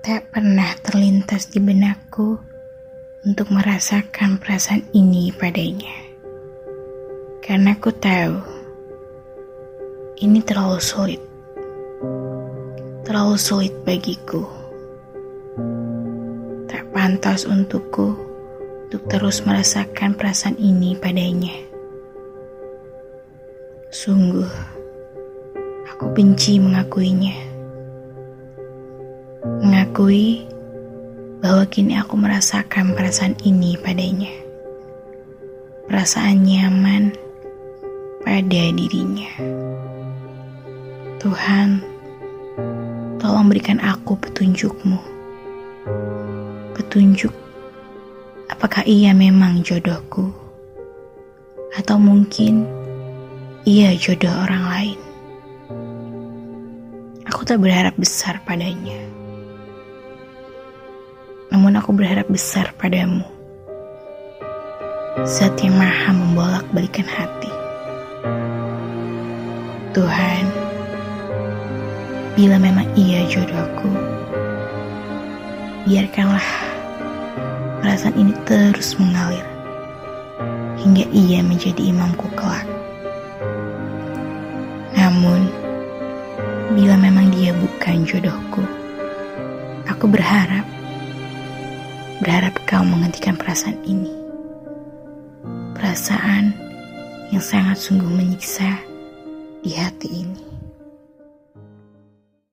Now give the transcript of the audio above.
Tak pernah terlintas di benakku untuk merasakan perasaan ini padanya. Karena ku tahu ini terlalu sulit. Terlalu sulit bagiku. Tak pantas untukku untuk terus merasakan perasaan ini padanya. Sungguh, aku benci mengakuinya mengakui bahwa kini aku merasakan perasaan ini padanya. Perasaan nyaman pada dirinya. Tuhan, tolong berikan aku petunjukmu. Petunjuk, apakah ia memang jodohku? Atau mungkin ia jodoh orang lain? Aku tak berharap besar padanya namun aku berharap besar padamu. Zat yang maha membolak balikan hati. Tuhan, bila memang ia jodohku, biarkanlah perasaan ini terus mengalir hingga ia menjadi imamku kelak. Namun, bila memang dia bukan jodohku, aku berharap Berharap kau menghentikan perasaan ini. Perasaan yang sangat sungguh menyiksa di hati ini.